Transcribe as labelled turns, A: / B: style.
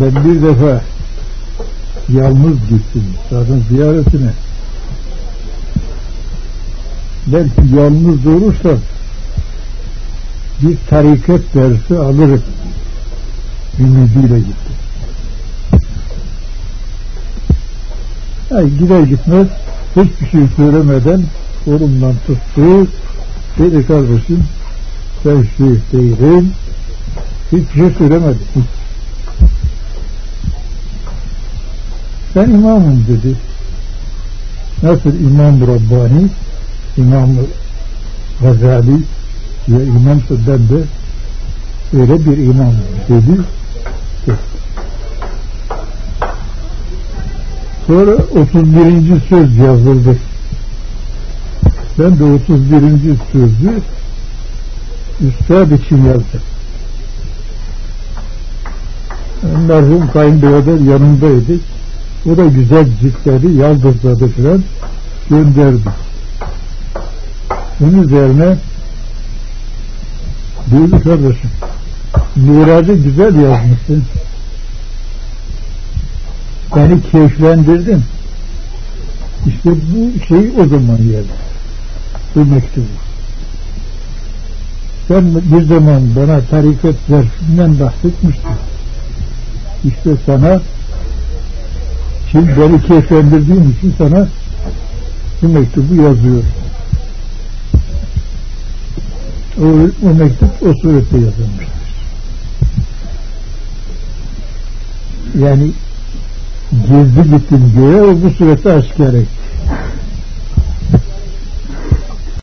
A: Ben bir defa yalnız gittim kadın ziyaretine. Belki yalnız olursam bir tarikat dersi alırım ümidiyle gittim. Yani gider gitmez hiçbir şey söylemeden kolumdan tuttu. Dedi kardeşim ben şeyh değilim. Hiçbir şey söylemedi. Ben imamım dedi. Nasıl İmam Rabbani, İmam Gazali ya imamsa ben de öyle bir imam dedi. Sonra 31. söz yazıldı. Ben de 31. sözü üstad için yazdım. Merhum kayınbirader yanındaydı. O da güzel ciltleri yaldızladı filan gönderdi. Bunun üzerine diyordu kardeşim Miraç'ı güzel yazmışsın. Beni keyiflendirdin. İşte bu şey o zaman geldi. Bu mektubu. Sen bir zaman bana tarikat zerfinden bahsetmiştin. İşte sana Şimdi beni keyiflendirdiğin için sana bu mektubu yazıyor. O, o mektup o surette yazılmıştır. Yani gizli gittim göğe o bu surette aşikar etti.